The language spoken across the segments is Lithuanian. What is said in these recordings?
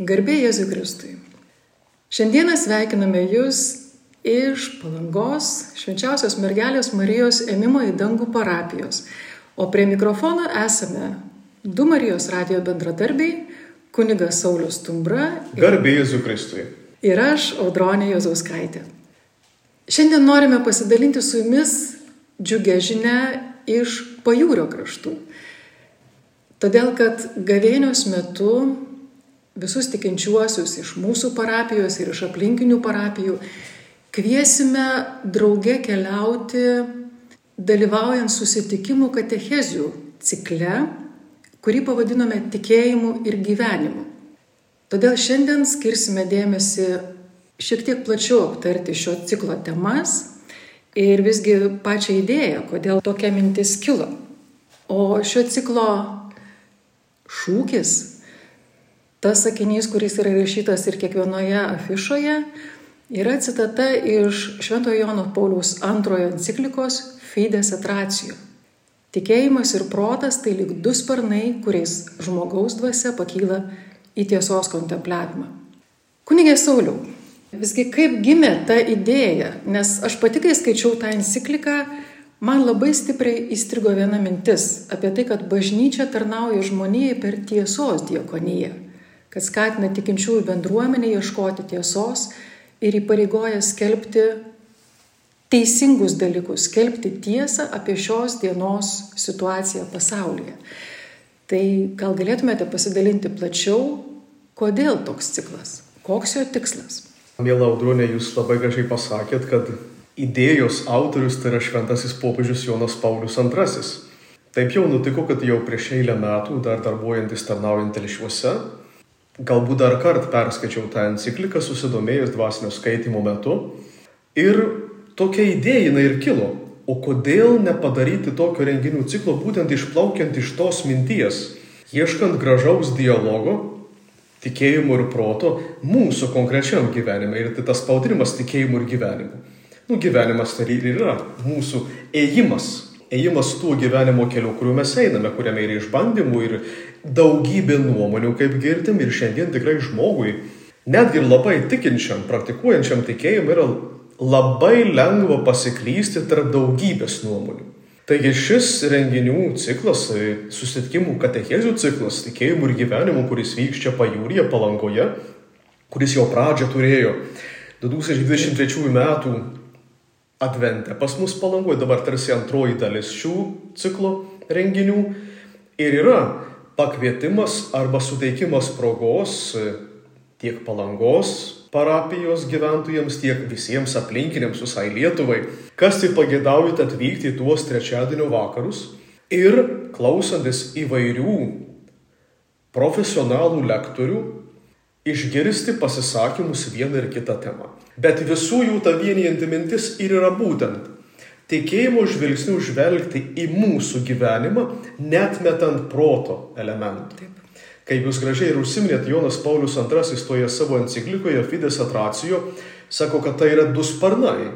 Garbė Jėzui Kristui. Šiandieną sveikiname Jūs iš Palangos švenčiausios mergelės Marijos ėmimo į dangų parapijos. O prie mikrofono esame du Marijos radijo bendradarbiai, kunigas Saulis Tumbra. Garbė Jėzui Kristui. Ir aš, Audronė Jozauskaitė. Šiandien norime pasidalinti su Jumis džiugę žinę iš pajūrio kraštų. Todėl, kad gavėnios metu visus tikinčiuosius iš mūsų parapijos ir iš aplinkinių parapijų kviesime drauge keliauti, dalyvaujant susitikimų katechezių cikle, kurį pavadinome tikėjimu ir gyvenimu. Todėl šiandien skirsime dėmesį šiek tiek plačiau aptarti šio ciklo temas ir visgi pačią idėją, kodėl tokia mintis kilo. O šio ciklo šūkis Tas sakinys, kuris yra įrašytas ir kiekvienoje afišoje, yra citata iš Šventojo Jono Pauliaus antrojo enciklikos Fides Atracijo. Tikėjimas ir protas tai lyg du sparnai, kuriais žmogaus dvasia pakyla į tiesos kontempliavimą. Kunigė Sauliau, visgi kaip gimė ta idėja, nes aš pati, kai skaičiau tą encikliką, man labai stipriai įstrigo viena mintis apie tai, kad bažnyčia tarnauja žmonijai per tiesos diekoniją kad skatina tikinčiųjų bendruomenę ieškoti tiesos ir įpareigoja skelbti teisingus dalykus, skelbti tiesą apie šios dienos situaciją pasaulyje. Tai gal galėtumėte pasidalinti plačiau, kodėl toks ciklas, koks jo tikslas? Mėla Audronė, jūs labai gražiai pasakėt, kad idėjos autorius tai yra šventasis popiežius Jonas Paulius II. Taip jau nutiko, kad jau prieš eilę metų, dar darbuojantis tarnaujant telšiuose, galbūt dar kartą perskaičiau tą encikliką, susidomėjus dvasinio skaitimo metu. Ir tokia idėja jinai ir kilo. O kodėl nepadaryti tokio renginių ciklo būtent išplaukiant iš tos minties, ieškant gražaus dialogo, tikėjimo ir proto mūsų konkrečiam gyvenime. Ir tai tas pavadinimas tikėjimu ir gyvenimu. Nu, gyvenimas tai ir yra mūsų ėjimas ėjimas tuo gyvenimo keliu, kuriuo mes einame, kuriame yra išbandymų ir daugybė nuomonių, kaip girdim, ir šiandien tikrai žmogui, netgi ir labai tikinčiam, praktikuojančiam tikėjimui yra labai lengva pasiklysti tarp daugybės nuomonių. Taigi šis renginių ciklas, susitikimų katechezių ciklas, tikėjimų ir gyvenimų, kuris vyks čia pajūryje, palangoje, kuris jau pradžią turėjo 2023 metų advente. Pas mus palangoje dabar tarsi antroji dalis šių ciklo renginių ir yra pakvietimas arba suteikimas progos tiek palangos parapijos gyventojams, tiek visiems aplinkiniams visai Lietuvai, kas tik pagėdaujate atvykti į tuos trečiadienio vakarus ir klausantis įvairių profesionalų lektorių, išgirsti pasisakymus vieną ir kitą temą. Bet visų jų ta vienijanti mintis ir yra būtent tikėjimo žvilgsnių žvelgti į mūsų gyvenimą, net metant proto elementų. Taip. Kaip jūs gražiai ir užsiminėt, Jonas Paulius II toje savo enciklikoje Fides Atracijo sako, kad tai yra du sparnai.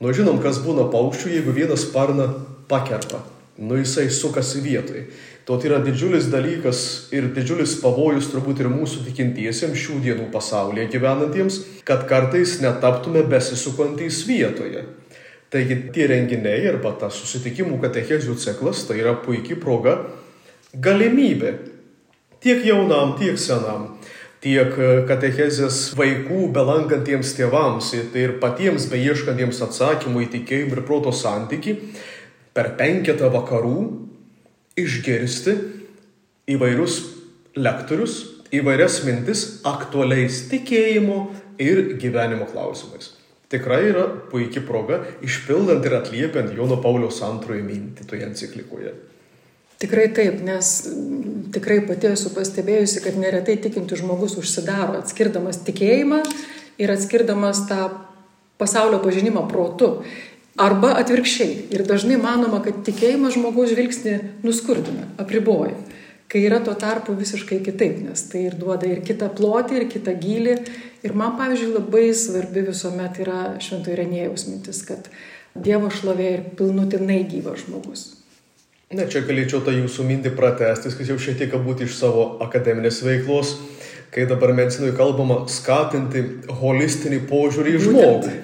Nu žinom, kas būna paukščių, jeigu vieną sparną pakerpa. Nu jisai sukasi vietoj. Tai yra didžiulis dalykas ir didžiulis pavojus turbūt ir mūsų tikintiesiems šių dienų pasaulyje gyvenantiems, kad kartais netaptume besisukantys vietoje. Taigi tie renginiai arba tas susitikimų katechezių ciklas tai yra puikia proga, galimybė tiek jaunam, tiek senam, tiek katechezės vaikų belankantiems tėvams tai ir patiems beieškantiems atsakymų į tikėjimą ir proto santyki per penketą vakarų išgirsti įvairius lektorius, įvairias mintis aktualiais tikėjimo ir gyvenimo klausimais. Tikrai yra puikia proga išpildant ir atliepiant Jono Pauliaus antrojo mintį toje enciklikoje. Tikrai taip, nes tikrai pati esu pastebėjusi, kad neretai tikinti žmogus užsidaro atskirdamas tikėjimą ir atskirdamas tą pasaulio pažinimą protu. Arba atvirkščiai. Ir dažnai manoma, kad tikėjimas žmogaus žvilgsnį nuskurdina, apriboja. Kai yra tuo tarpu visiškai kitaip, nes tai ir duoda ir kitą plotį, ir kitą gilį. Ir man, pavyzdžiui, labai svarbi visuomet yra švento Irenėjaus mintis, kad Dievo šlovė ir pilnutinai gyvas žmogus. Na, čia galėčiau tą jūsų mintį pratesti, kas jau šiek tiek būti iš savo akademinės veiklos kai dabar medicinoje kalbama skatinti holistinį požiūrį į žmogų.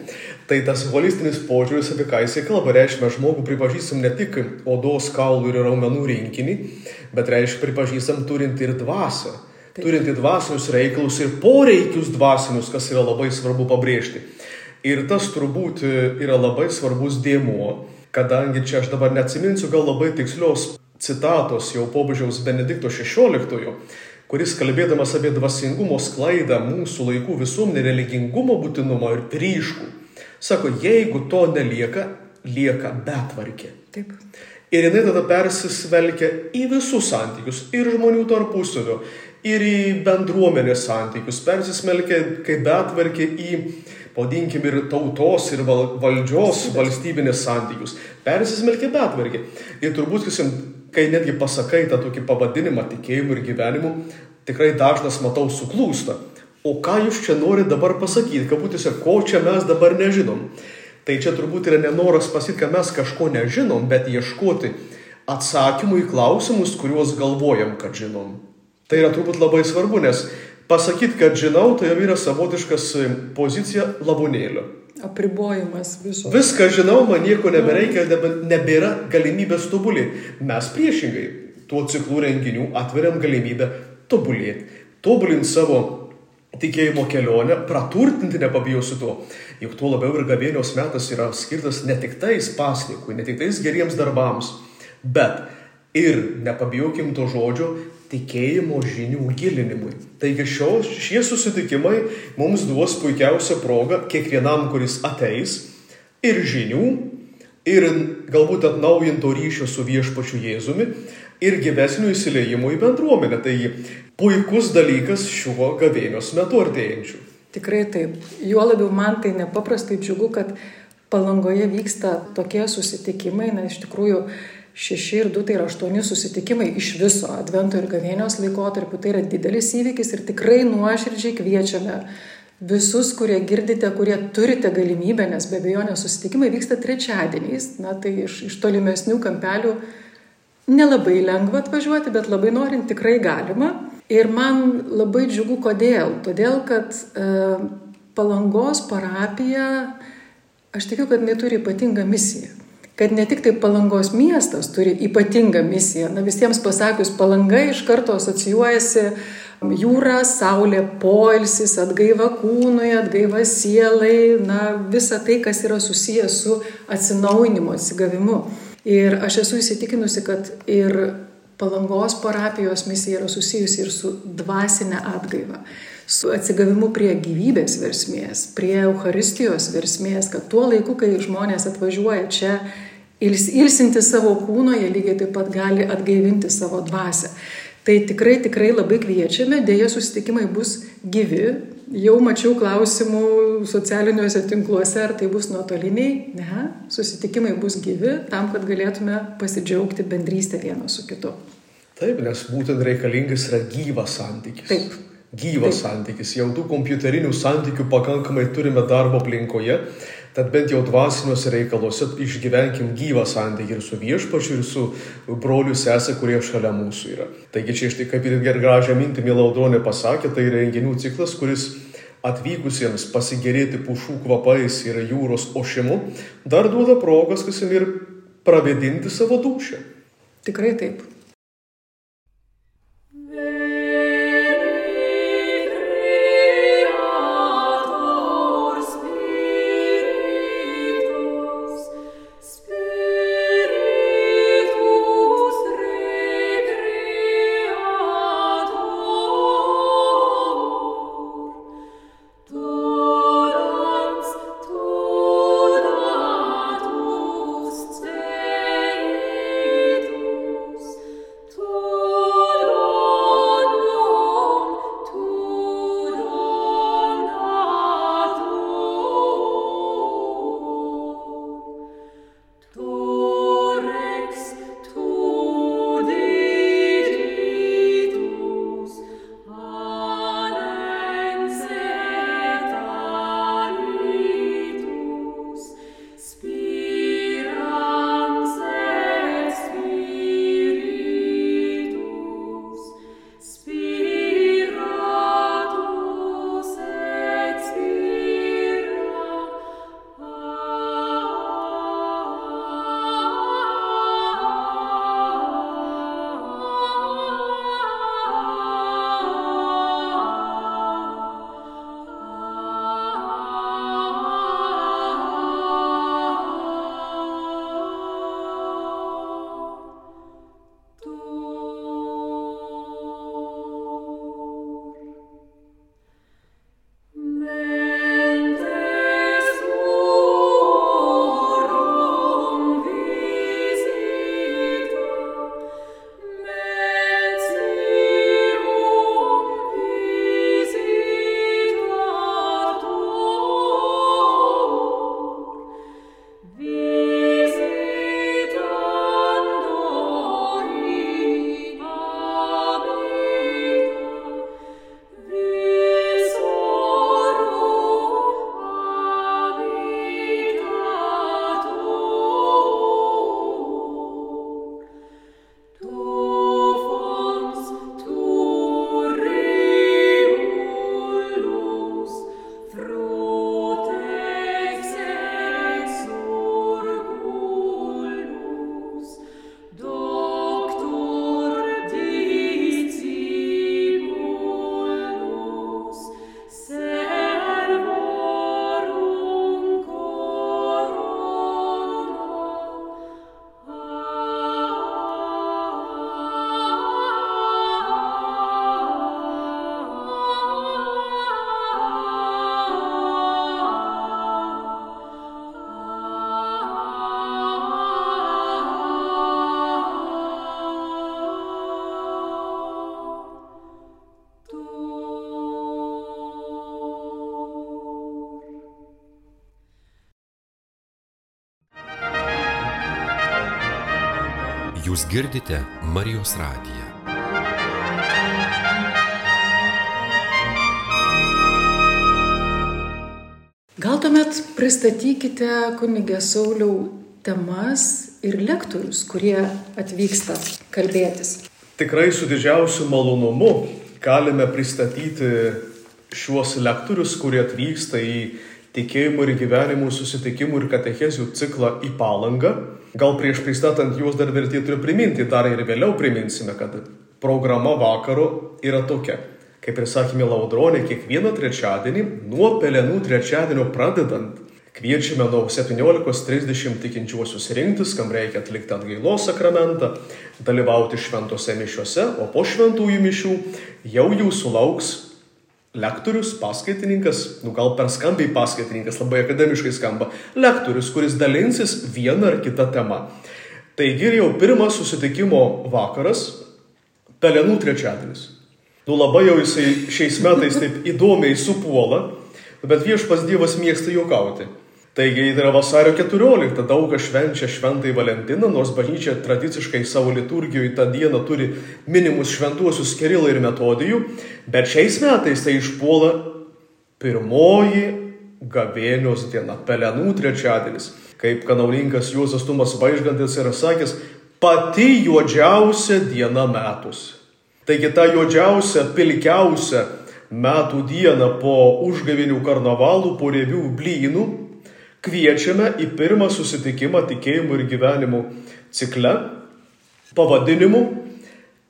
Tai tas holistinis požiūris, apie ką jisai kalba, reiškia, žmogų pripažįstam ne tik odos, kaulų ir raumenų rinkinį, bet reiškia, pripažįstam turinti ir dvasę. Taip. Turinti dvasinius reikalus ir poreikius dvasinius, kas yra labai svarbu pabrėžti. Ir tas turbūt yra labai svarbus dėmuo, kadangi čia aš dabar neatsiminsiu gal labai tikslios citatos jau popiežiaus Benedikto XVI, kuris kalbėdamas apie dvasingumo sklaidą mūsų laikų visuomenį, religingumo būtinumą ir ryškų, sako, jeigu to nelieka, lieka betvarkė. Taip. Ir jinai tada persisvelkia į visus santykius, ir žmonių tarpusavio, ir į bendruomenės santykius, persismelkia kaip betvarkė į, pavadinkim, ir tautos, ir valdžios, valstybinės santykius. Persismelkia betvarkė. Ir turbūt, sakysim, kai netgi pasakai tą tokį pavadinimą tikėjimu ir gyvenimu, tikrai dažnas matau suklūsta. O ką jūs čia norite dabar pasakyti, kabutėse, ko čia mes dabar nežinom? Tai čia turbūt yra nenoras pasakyti, kad mes kažko nežinom, bet ieškoti atsakymų į klausimus, kuriuos galvojam, kad žinom. Tai yra turbūt labai svarbu, nes pasakyti, kad žinau, tai jau yra savotiškas pozicija lavonėlio. Apribojimas viso. Viską žinau, man nieko nebereikia, nebėra galimybės tobulėti. Mes priešingai tuo ciklų renginių atveriam galimybę tobulėti. Tobulinti savo tikėjimo kelionę, praturtinti nepabijosiu to. Juk tuo labiau ir gavėnios metas yra skirtas ne tik tais pasnikui, ne tik tais geriems darbams, bet ir, nepabijokim to žodžio, tikėjimo žinių gilinimui. Taigi šios, šie susitikimai mums duos puikiausią progą kiekvienam, kuris ateis, ir žinių, ir galbūt atnaujinto ryšio su viešpačiu Jėzumi, ir gyvesnių įsileimų į bendruomenę. Tai puikus dalykas šiuo gavėnios metu artėjančiu. Tikrai taip. Juo labiau man tai nepaprastai džiugu, kad palangoje vyksta tokie susitikimai, na iš tikrųjų šeši ir du tai yra aštuoni susitikimai iš viso Advento ir Gavėnios laikotarpiu. Tai yra didelis įvykis ir tikrai nuoširdžiai kviečiame visus, kurie girdite, kurie turite galimybę, nes be abejonės susitikimai vyksta trečiadieniais, na tai iš, iš tolimesnių kampelių nelabai lengva atvažiuoti, bet labai norint tikrai galima. Ir man labai džiugu, kodėl. Todėl, kad e, palangos parapija, aš tikiu, kad jinai turi ypatingą misiją kad ne tik tai palangos miestas turi ypatingą misiją. Na visiems pasakius, palanga iš karto asocijuojasi jūra, saulė, poilsis, atgaiva kūnui, atgaiva sielai, na visa tai, kas yra susijęs su atsinaujinimu, atsigavimu. Ir aš esu įsitikinusi, kad ir palangos parapijos misija yra susijusi ir su dvasinė atgaiva su atsigavimu prie gyvybės versmės, prie Euharistijos versmės, kad tuo laiku, kai žmonės atvažiuoja čia ils, ilsinti savo kūno, jie lygiai taip pat gali atgaivinti savo dvasę. Tai tikrai, tikrai labai kviečiame, dėja susitikimai bus gyvi. Jau mačiau klausimų socialiniuose tinkluose, ar tai bus nuotoliniai. Ne, susitikimai bus gyvi tam, kad galėtume pasidžiaugti bendrystę vienas su kitu. Taip, nes būtent reikalingas yra gyvas santykis. Taip. Gyvas Taip. santykis. Jau tų kompiuterinių santykių pakankamai turime darbo aplinkoje. Tad bent jau dvasiniuose reikaluose išgyvenkim gyvą santykį ir su viešpačiu, ir su broliu sesė, kurie šalia mūsų yra. Taigi čia iš tai kaip ir gražią mintį Milaudonė pasakė, tai renginių ciklas, kuris atvykusiems pasigėrėti pušų kvapais ir jūros ošimu dar duoda progas, kas ir pravėdinti savo dušę. Tikrai taip. Jūs girdite Marijos radiją. Gal tuomet pristatykite kunigė Sauliau temas ir lektorius, kurie atvyksta kalbėtis. Tikrai su didžiausiu malonumu galime pristatyti šiuos lektorius, kurie atvyksta į tikėjimų ir gyvenimų susitikimų ir katechezių ciklą į palangą. Gal prieš pristatant juos dar vertėtų ir priminti, dar ir vėliau priminsime, kad programa vakaro yra tokia. Kaip ir sakėme Laudronė, kiekvieną trečiadienį, nuo pelenų trečiadienio pradedant, kviečiame nuo 17.30 tikinčiuosius rinktis, kam reikia atlikti atgailos sakramentą, dalyvauti šventose mišiuose, o po šventųjų mišių jau jūsų lauks lektorius, paskaitininkas, nu gal per skambiai paskaitininkas, labai akademiškai skamba, lektorius, kuris dalinsis vieną ar kitą temą. Taigi jau pirmas susitikimo vakaras, pelenų trečiadienis. Nu labai jau jisai šiais metais taip įdomiai supuola, bet viešpas Dievas mėgsta juokauti. Taigi tai yra vasario 14, daug kas švenčia šventąjį Valentiną, nors bažnyčia tradiciškai savo liturgijoje tą dieną turi minimus šventuosius Kirilą ir Metodijų, bet šiais metais tai išpuola pirmoji gavėnios diena, pelenų trečiadienis. Kaip kanauninkas Juozas Tumas Vaižgantis yra sakęs, pati juodžiausia diena metus. Taigi ta juodžiausia, pilkiausia metų diena po užgavinių karnavalų, po rievių blynų kviečiame į pirmą susitikimą tikėjimų ir gyvenimų cikle pavadinimu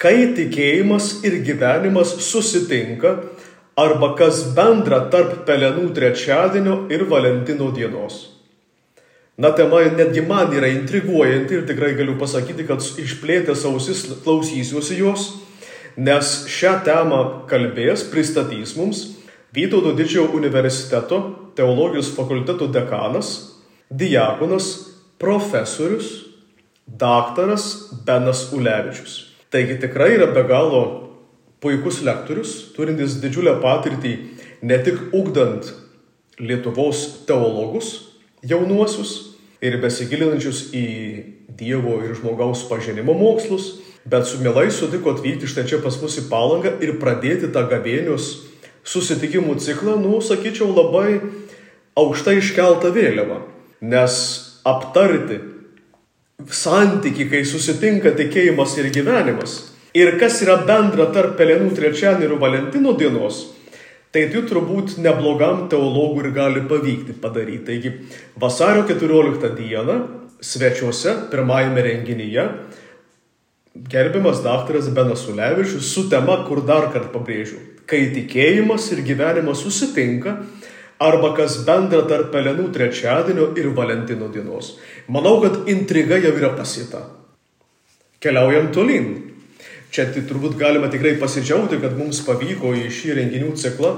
Kai tikėjimas ir gyvenimas susitinka arba kas bendra tarp pelenų trečiadienio ir Valentino dienos. Na, tema netgi man yra intriguojanti ir tikrai galiu pasakyti, kad išplėtęs ausis klausysiuosi jos, nes šią temą kalbės, pristatys mums Vytauto didžiojo universiteto teologijos fakulteto dekanas, diakonas, profesorius, daktaras Benas Ulevičius. Taigi tikrai yra be galo puikus lektorius, turintis didžiulę patirtį ne tik ugdant Lietuvos teologus jaunuosius ir besigilinančius į Dievo ir žmogaus pažinimo mokslus, bet su mielai sutiko atvykti štai čia pas mus į palangą ir pradėti tą gavėnius susitikimų ciklą, nu, sakyčiau, labai aukštai iškeltą vėliavą. Nes aptarti santyki, kai susitinka tikėjimas ir gyvenimas, ir kas yra bendra tarp Pelenų trečiadienio ir Valentino dienos, tai tai turbūt neblogam teologui ir gali pavykti padaryti. Taigi vasario 14 dieną svečiuose pirmajame renginyje gerbiamas daktaras Benas Ulevičius su tema, kur dar kartą pabrėžiu, kai tikėjimas ir gyvenimas susitinka, arba kas bendra tarp pelenų trečiadienio ir Valentino dienos. Manau, kad intriga jau yra pasita. Keliaujam tolyn. Čia tai turbūt galima tikrai pasidžiaugti, kad mums pavyko į šį renginių ciklą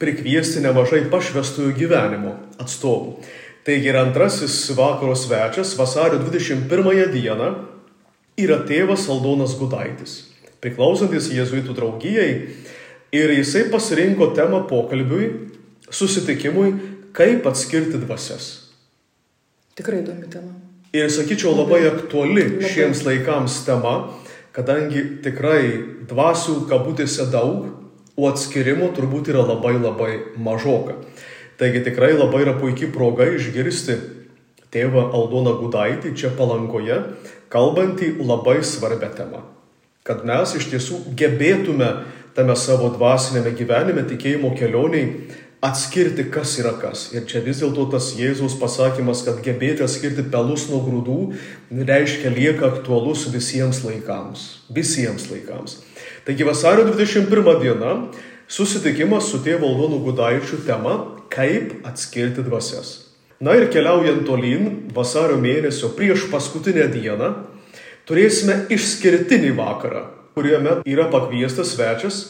prikviesti nemažai pašvestųjų gyvenimo atstovų. Taigi ir antrasis vakaro svečias vasario 21 dieną yra tėvas Aldonas Gudaitis, priklausantis Jėzuitų draugijai Ir jisai pasirinko temą pokalbiui, susitikimui, kaip atskirti dvasias. Tikrai įdomi tema. Ir sakyčiau labai aktuali labai. šiems laikams tema, kadangi tikrai dvasių kabutėse daug, o atskirimo turbūt yra labai labai mažoka. Taigi tikrai labai yra puikia proga išgirsti tėvą Aldoną Gudaitį čia palankoje, kalbantį labai svarbę temą. Kad mes iš tiesų gebėtume tame savo dvasinėme gyvenime, tikėjimo kelioniai atskirti, kas yra kas. Ir čia vis dėlto tas Jėzaus pasakymas, kad gebėti atskirti pelus nuo grūdų, reiškia lieka aktualus visiems laikams. Visiems laikams. Taigi vasario 21 diena susitikimas su tėvo Aldonu Gudaičiu tema kaip atskirti dvasias. Na ir keliaujant tolyn, vasario mėnesio prieš paskutinę dieną, turėsime išskirtinį vakarą, kuriame yra pakviestas svečias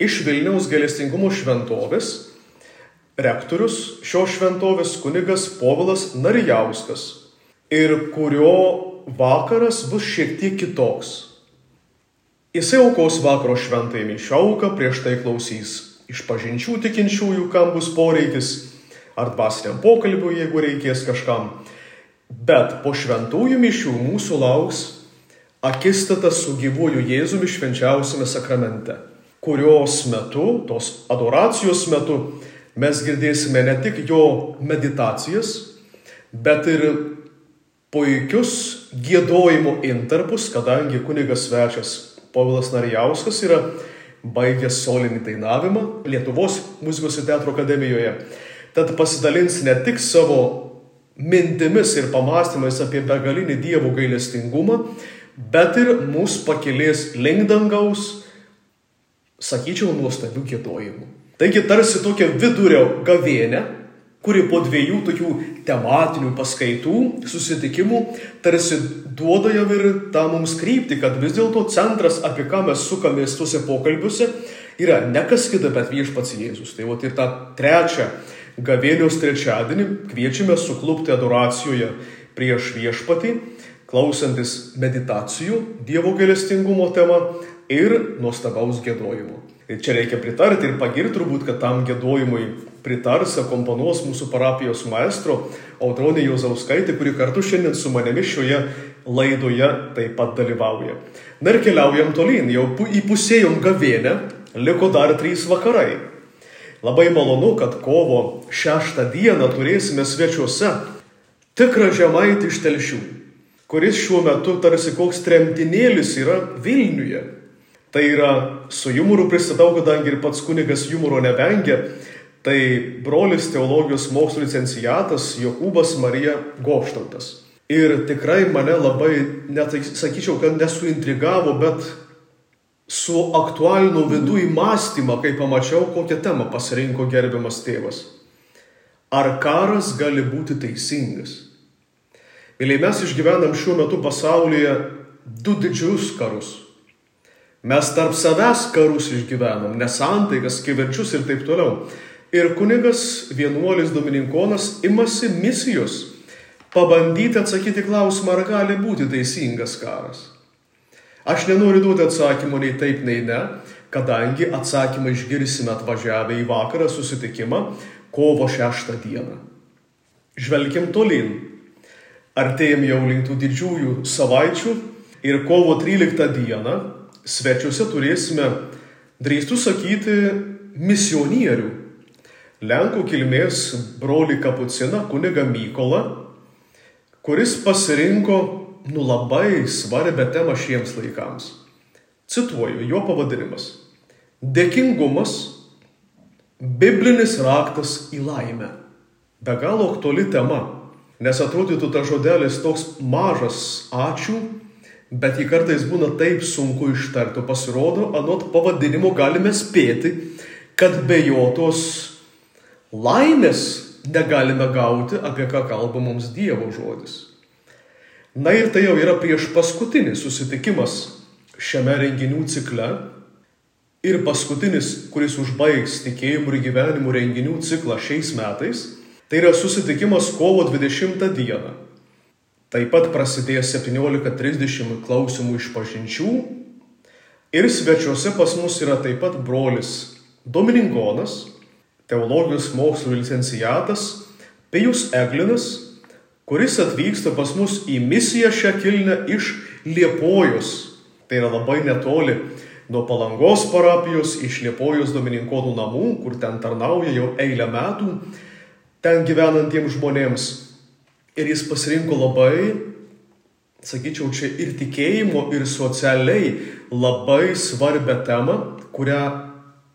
iš Vilniaus galestingumo šventovės, rektorius šios šventovės kunigas Povilas Narijauskas ir kurio vakaras bus šiek tiek kitoks. Jisai aukos vakaro šventai mišiauką, prieš tai klausys iš pažinčių tikinčiųjų, kam bus poreikis, ar dvasiniam pokalbiu, jeigu reikės kažkam. Bet po šventųjų mišių mūsų lauks akistata su gyvuoju Jėzumi švenčiausiame sakramente, kurios metu, tos adoracijos metu, mes girdėsime ne tik jo meditacijas, bet ir puikius gėdojimo intarpus, kadangi kunigas svečias Povilas Narijauskas yra baigęs solinį dainavimą Lietuvos muzikos ir teatro akademijoje. Tad pasidalins ne tik savo mintimis ir pamastymais apie begalinį Dievo gailestingumą, bet ir mus pakilės link dangaus, sakyčiau, nuostabių gėdojimų. Taigi tarsi tokia vidurio gavėnė, kuri po dviejų tokių tematinių paskaitų, susitikimų, tarsi duoda jau ir tą mums krypti, kad vis dėlto centras, apie ką mes sukamės tuose pokalbiuose, yra ne kas kita, bet viešpats Jėzus. Tai va ir tą trečią gavėnios trečiadienį kviečiame suklupti adoracijoje prieš viešpatį klausantis meditacijų Dievo gailestingumo tema ir nuostabaus gėdojimo. Ir čia reikia pritarti ir pagirti turbūt, kad tam gėdojimui pritars, akompanuos mūsų parapijos maestro Audronė Jozauskaitė, kuri kartu šiandien su manimi šioje laidoje taip pat dalyvauja. Na ir keliaujam tolyn, jau įpusėjom gavėnę, liko dar trys vakarai. Labai malonu, kad kovo šeštą dieną turėsime svečiuose tikrą žemaitį iš telšių kuris šiuo metu tarsi koks tremtinėlis yra Vilniuje. Tai yra su humoru pristatau, kadangi ir pats kunigas humoro nevengia, tai brolis teologijos mokslo licencijatas Jokūbas Marija Gopštautas. Ir tikrai mane labai, net sakyčiau, kad nesuintrigavo, bet suaktualino vidų į mąstymą, kai pamačiau, kokią temą pasirinko gerbiamas tėvas. Ar karas gali būti teisingas? Mėly, mes išgyvenam šiuo metu pasaulyje du didžius karus. Mes tarp savęs karus išgyvenam, nesantaikas, kiverčius ir taip toliau. Ir kunigas vienuolis Domininkonas imasi misijos pabandyti atsakyti klausimą, ar gali būti teisingas karas. Aš nenoriu duoti atsakymų nei taip, nei ne, kadangi atsakymą išgirsime atvažiavę į vakarą susitikimą kovo 6 dieną. Žvelkim tolyn Artėjom jau link tų didžiųjų savaičių ir kovo 13 dieną svečiuose turėsime, drįstų sakyti, misionierių. Lenkų kilmės broli Kapuciną, kuniga Mykolą, kuris pasirinko nu labai svarbę temą šiems laikams. Cituoju jo pavadinimas. Dėkingumas - biblinis raktas į laimę. Be galo aktuali tema Nes atrodytų ta žodelis toks mažas ačiū, bet jį kartais būna taip sunku ištarti. Pasirodo, anot pavadinimo galime spėti, kad be jo tos laimės negalime gauti, apie ką kalba mums Dievo žodis. Na ir tai jau yra prieš paskutinis susitikimas šiame renginių cikle ir paskutinis, kuris užbaigs tikėjimų ir gyvenimų renginių ciklą šiais metais. Tai yra susitikimas kovo 20 dieną. Taip pat prasidės 17.30 klausimų iš pažinčių. Ir svečiuose pas mus yra taip pat brolis Domininkonas, teologijos mokslo licencijatas Pijus Eglinas, kuris atvyksta pas mus į misiją šią kilnę iš Liepojos. Tai yra labai netoli nuo Palangos parapijos iš Liepojos Domininkonų namų, kur ten tarnauja jau eilę metų ten gyvenantiems žmonėms. Ir jis pasirinko labai, sakyčiau, čia ir tikėjimo, ir socialiai labai svarbę temą, kurią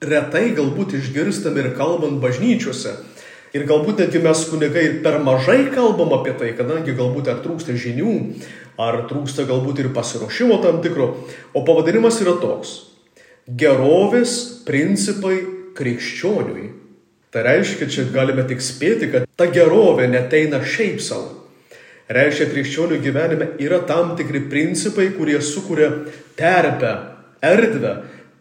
retai galbūt išgirstam ir kalbant bažnyčiose. Ir galbūt netgi mes kunigai ir per mažai kalbam apie tai, kadangi galbūt ar trūksta žinių, ar trūksta galbūt ir pasiruošimo tam tikro. O pavadinimas yra toks - gerovės principai krikščioniui. Tai reiškia, čia galime tik spėti, kad ta gerovė neteina šiaip savo. Reiškia, krikščionių gyvenime yra tam tikri principai, kurie sukuria terpę, erdvę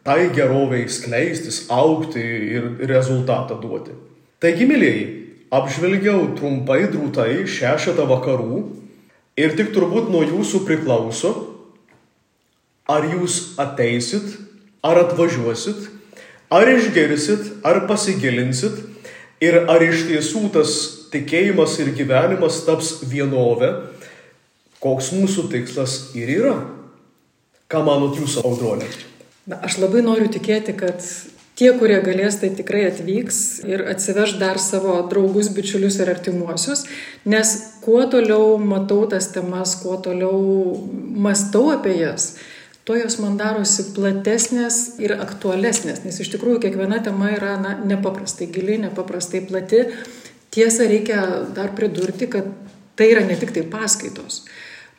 tai geroviai skleistis, aukti ir rezultatą duoti. Taigi, mėlyjei, apžvelgiau trumpai drūtai šešetą vakarų ir tik turbūt nuo jūsų priklauso, ar jūs ateisit, ar atvažiuosit, Ar išgirsit, ar pasigilinsit ir ar iš tiesų tas tikėjimas ir gyvenimas taps vienove, koks mūsų tikslas ir yra. Ką manot jūs, audronė? Na, aš labai noriu tikėti, kad tie, kurie galės, tai tikrai atvyks ir atsiveš dar savo draugus, bičiulius ir artimuosius, nes kuo toliau matau tas temas, kuo toliau mastau apie jas, tuo jos man darosi platesnės ir aktualesnės, nes iš tikrųjų kiekviena tema yra na, nepaprastai gili, nepaprastai plati. Tiesa, reikia dar pridurti, kad tai yra ne tik tai paskaitos.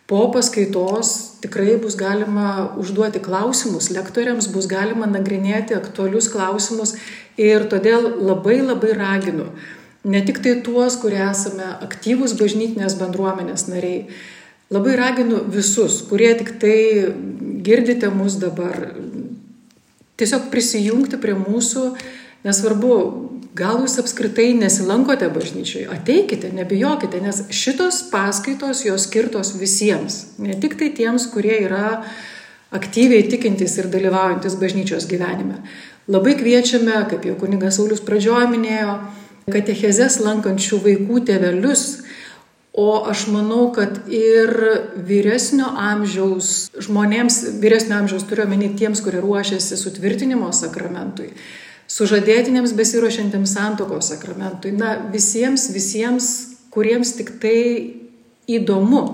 Po paskaitos tikrai bus galima užduoti klausimus, lektoriams bus galima nagrinėti aktualius klausimus ir todėl labai labai raginu ne tik tai tuos, kurie esame aktyvūs bažnytinės bendruomenės nariai, Labai raginu visus, kurie tik tai girdite mus dabar, tiesiog prisijungti prie mūsų, nesvarbu, gal jūs apskritai nesilankote bažnyčiai, ateikite, nebijokite, nes šitos paskaitos jos skirtos visiems, ne tik tai tiems, kurie yra aktyviai tikintys ir dalyvaujantis bažnyčios gyvenime. Labai kviečiame, kaip jau kunigas Saulis pradžioje minėjo, katechezės lankančių vaikų tėvelius O aš manau, kad ir vyresnio amžiaus žmonėms, vyresnio amžiaus turiu omeny tiems, kurie ruošiasi sutvirtinimo sakramentui, sužadėtinėms besiruošiantiems santokos sakramentui, na visiems, visiems, kuriems tik tai įdomu,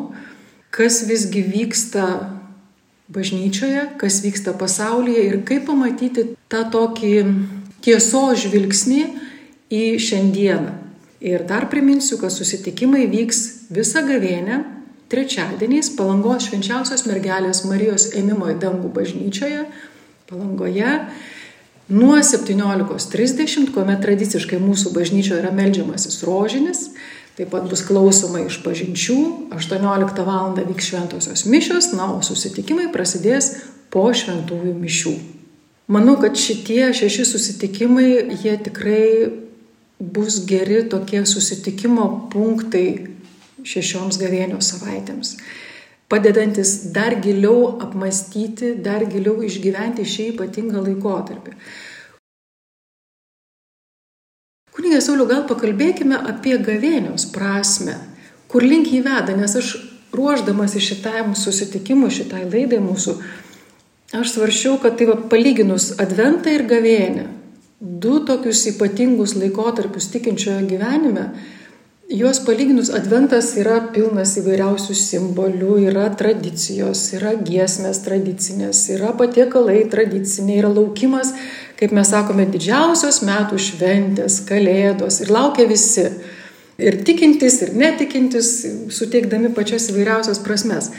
kas visgi vyksta bažnyčioje, kas vyksta pasaulyje ir kaip pamatyti tą tokį tiesos žvilgsnį į šiandieną. Ir dar priminsiu, kad susitikimai vyks visą gavėnę trečiadieniais Palangos švenčiausios mergelės Marijos ėmimo į dangų bažnyčioje, Palangoje, nuo 17.30, kuomet tradiciškai mūsų bažnyčioje yra melžiamasis rožinis, taip pat bus klausoma iš pažinčių, 18 val. vyks šventosios mišios, na, o susitikimai prasidės po šventųjų mišių. Manau, kad šitie šeši susitikimai, jie tikrai bus geri tokie susitikimo punktai šešioms gavėnios savaitėms, padedantis dar giliau apmastyti, dar giliau išgyventi šį ypatingą laikotarpį. Kunigė Sauliu, gal pakalbėkime apie gavėnios prasme, kur link jį veda, nes aš ruoždamas į šitam susitikimui, šitai laidai mūsų, aš svaršiau, kad tai va, palyginus adventą ir gavėnę, du tokius ypatingus laikotarpius tikinčiojo gyvenime, juos palyginus adventas yra pilnas įvairiausių simbolių, yra tradicijos, yra giesmės tradicinės, yra patiekalai tradiciniai, yra laukimas, kaip mes sakome, didžiausios metų šventės, kalėdos ir laukia visi. Ir tikintis, ir netikintis, suteikdami pačias įvairiausias prasmes.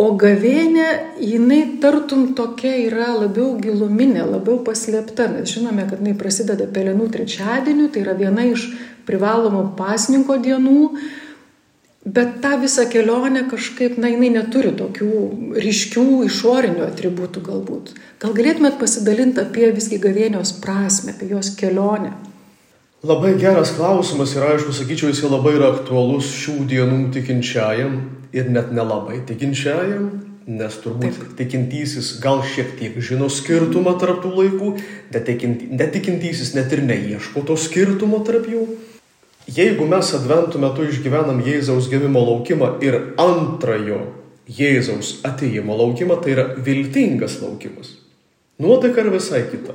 O gavėnė, jinai tartum tokia yra labiau giluminė, labiau paslėpta, nes žinome, kad jinai prasideda pelenų trečiadieniu, tai yra viena iš privalomų pasninko dienų, bet ta visa kelionė kažkaip, na, jinai neturi tokių ryškių išorinių atributų galbūt. Gal galėtumėt pasidalinti apie visgi gavėnios prasme, apie jos kelionę? Labai geras klausimas ir aišku, sakyčiau, jis labai yra aktualus šių dienų tikinčiajam, ir net nelabai tikinčiajam, nes turbūt Taip. tikintysis gal šiek tiek žino skirtumą tarp tų laikų, netikintysis net ir neieško to skirtumo tarp jų. Jeigu mes adventų metu išgyvenam Jėzaus gimimo laukimą ir antrojo Jėzaus ateimo laukimą, tai yra viltingas laukimas. Nuotaika yra visai kita.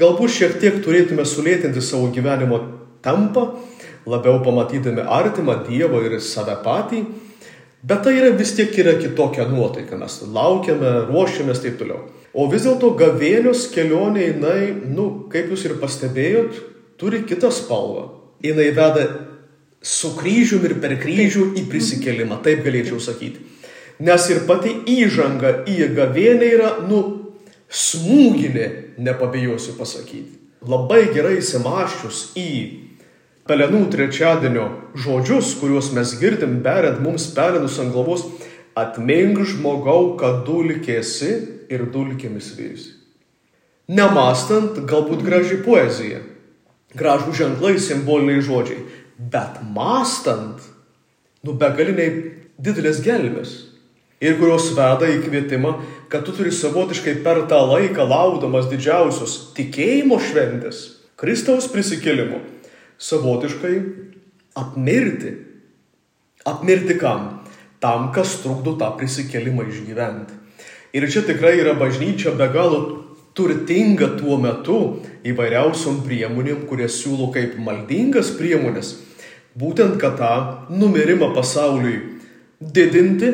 Galbūt šiek tiek turėtume sulėtinti savo gyvenimo tempą, labiau pamatydami artimą Dievą ir save patį, Bet tai yra vis tiek yra kitokia nuotaika, mes laukiame, ruošiamės taip toliau. O vis dėlto gavėnios kelionė, jinai, nu, kaip jūs ir pastebėjot, turi kitą spalvą. Jinai veda su kryžiumi ir per kryžių į prisikelimą, taip galėčiau sakyti. Nes ir pati įžanga į gavėnę yra, nu, smūginė, nepabijosiu pasakyti. Labai gerai įsimaščius į pelenų trečiadienio žodžius, kuriuos mes girdim, beriant mums pelenus ant galvos, atmink žmogau, kad dulkėsi ir dulkėmis vysi. Nemastant, galbūt graži poezija, gražų ženklai, simboliniai žodžiai, bet mastant, nu begaliniai didelės gelbės. Ir kurios veda į kvietimą, kad tu turi savotiškai per tą laiką laudamas didžiausios tikėjimo šventės, Kristaus prisikėlimo, savotiškai apmirti. Apmirti kam? Tam, kas trukdo tą prisikelimą išgyventi. Ir čia tikrai yra bažnyčia be galo turtinga tuo metu įvairiausiom priemonėm, kurias siūlo kaip maldingas priemonės, būtent kad tą numirimą pasauliui didinti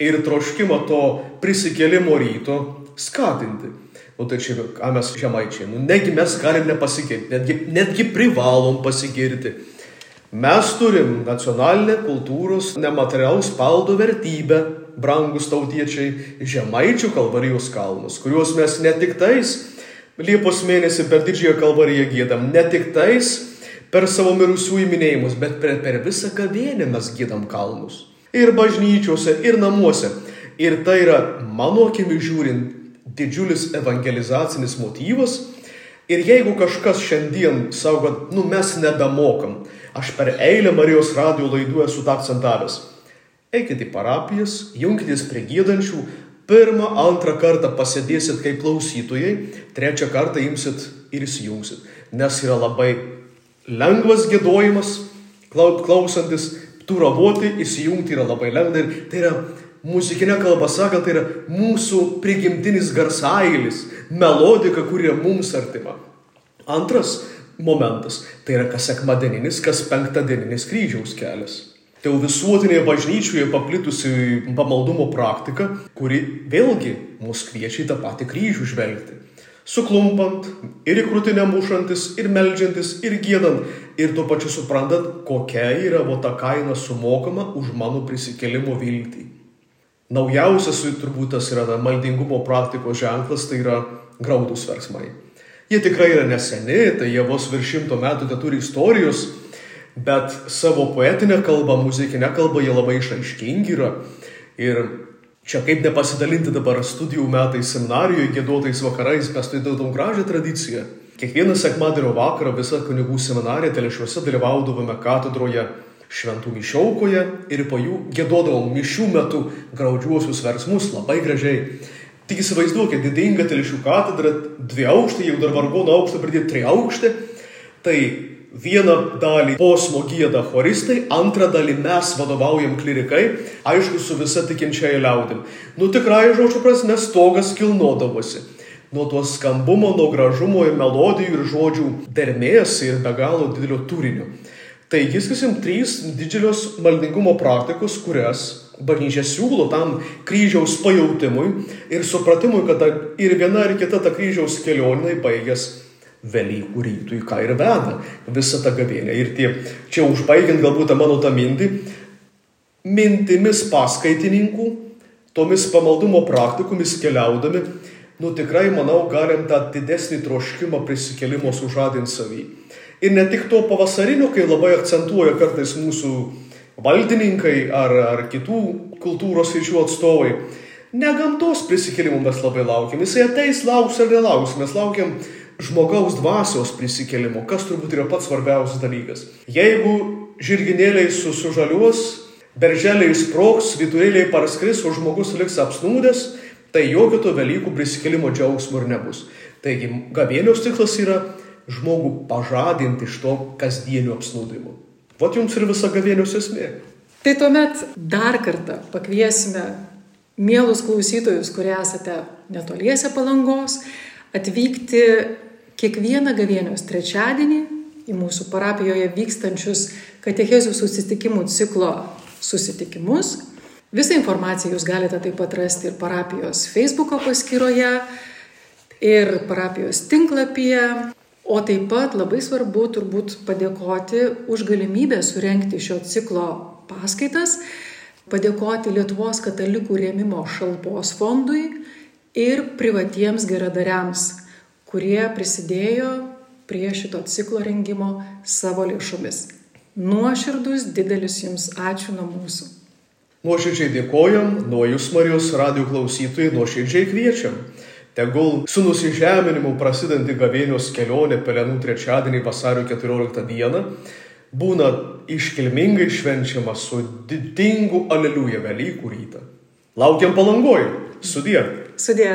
ir troškimą to prisikėlimo ryto skatinti. O tai čia, ką mes žemaičiai, nu, negi mes galim nepasigirti, netgi, netgi privalom pasigirti. Mes turim nacionalinę kultūros nematerialaus paldo vertybę, brangus tautiečiai, žemaičių kalvarijos kalnus, kuriuos mes ne tik tais Liepos mėnesį per didžiąją kalvariją gėdam, ne tik tais per savo mirusių įminėjimus, bet per, per visą gavėnę mes gėdam kalnus. Ir bažnyčiose, ir namuose. Ir tai yra, mano akimi žiūrint, didžiulis evangelizacinis motyvas. Ir jeigu kažkas šiandien savo, kad, nu mes nedamokam, aš per eilę Marijos radio laidų esu tą akcentavęs. Eikite į parapijas, jungitės prie gėdančių, pirmą, antrą kartą pasėdėsit kaip klausytojai, trečią kartą imsit ir įsijungsit. Nes yra labai lengvas gėdojimas, klausantis, turavoti, įsijungti yra labai lengva ir tai yra muzikinė kalba sakant, tai yra mūsų prigimtinis garsailis, melodika, kuri mums artima. Antras momentas - tai yra kas sekmadieninis, kas penktadieninis kryžiaus kelias. Tai jau visuotinėje bažnyčioje paplitusi pamaldumo praktika, kuri vėlgi mus kviečia į tą patį kryžių žvelgti. Suklumpant ir į krūtinę mušantis, ir melžiantis, ir gėdant, ir tuo pačiu suprantant, kokia yra va ta kaina sumokama už mano prisikėlimo viltį. Naujausias turbūt tas yra maldingumo praktikos ženklas, tai yra graudus verksmai. Jie tikrai yra neseni, tai jie vos virš šimto metų te turi istorijos, bet savo poetinę kalbą, muzikinę kalbą jie labai išaiškingi yra. Ir čia kaip nepasidalinti dabar studijų metais seminarijoje, gėduotais vakarais, mes turime daug gražią tradiciją. Kiekvieną sekmadienio vakarą visą kunigų seminariją telešiuose dalyvaudavome katedroje šventų mišiaukoje ir po jų gėdodavom mišių metu graudžiuosius versmus labai gražiai. Tik įsivaizduokit, didinga telšių katedra, dvi aukštai, jau dar vargono aukštą pridėti tri aukštį. Tai vieną dalį posmo gėda choristai, antrą dalį mes vadovaujam klirikai, aišku, su visa tikinčiai liaudim. Nu tikrai žodžiu prasme stogas kilnodavosi. Nuo to skambumo, nuo gražumo ir melodijų ir žodžių dermės ir be galo didelio turinio. Taigi, sakysim, trys didžiulios maldingumo praktikos, kurias bažnyčia siūlo tam kryžiaus pajautimui ir supratimui, kad ir viena ir kita ta kryžiaus kelionė baigės Velykų rytui, ką ir veda visą tą gavėnę. Ir tie, čia užbaigiant galbūt tą mano tą mintį, mintimis paskaitininkų, tomis pamaldumo praktikomis keliaudami, nu tikrai, manau, galim tą didesnį troškimą prisikelimo sužadinti savį. Ir ne tik to pavasarinio, kai labai akcentuoja kartais mūsų valdininkai ar, ar kitų kultūros ryšių atstovai. Ne gamtos prisikėlimų mes labai laukiam. Jisai ateis, lauks ar nelauks. Mes laukiam žmogaus dvasios prisikėlimo, kas turbūt yra pats svarbiausias dalykas. Jeigu žirginėliai susužaliuos, berželiai sproks, vidurėliai parskris, o žmogus liks apsnūdęs, tai jokio to Velykų prisikėlimo džiaugsmo ir nebus. Taigi gavėnios tikslas yra žmogų pažadinti iš to kasdienio apsnūdimo. Vat jums ir visa gavėnios esmė. Tai tuomet dar kartą pakviesime mielus klausytojus, kurie esate netoliese palangos, atvykti kiekvieną gavėnios trečiadienį į mūsų parapijoje vykstančius katechezių susitikimų ciklo susitikimus. Visą informaciją jūs galite taip pat rasti ir parapijos Facebook paskyroje, ir parapijos tinklapyje. O taip pat labai svarbu turbūt padėkoti už galimybę surenkti šio ciklo paskaitas, padėkoti Lietuvos katalikų rėmimo šalpos fondui ir privatiems geradariams, kurie prisidėjo prie šito ciklo rengimo savo lėšomis. Nuoširdus didelis jums ačiū nuo mūsų. Nuoširdžiai dėkojam, nuo jūs Marijos radio klausytojai nuoširdžiai kviečiam Tegul su nusižeminimu prasidanti gavėnios kelionė pelenų trečiadienį vasario 14 dieną būna iškilmingai švenčiama su didingu aleliuja Velykų rytą. Laukiam palangoj. Sudie. Sudie.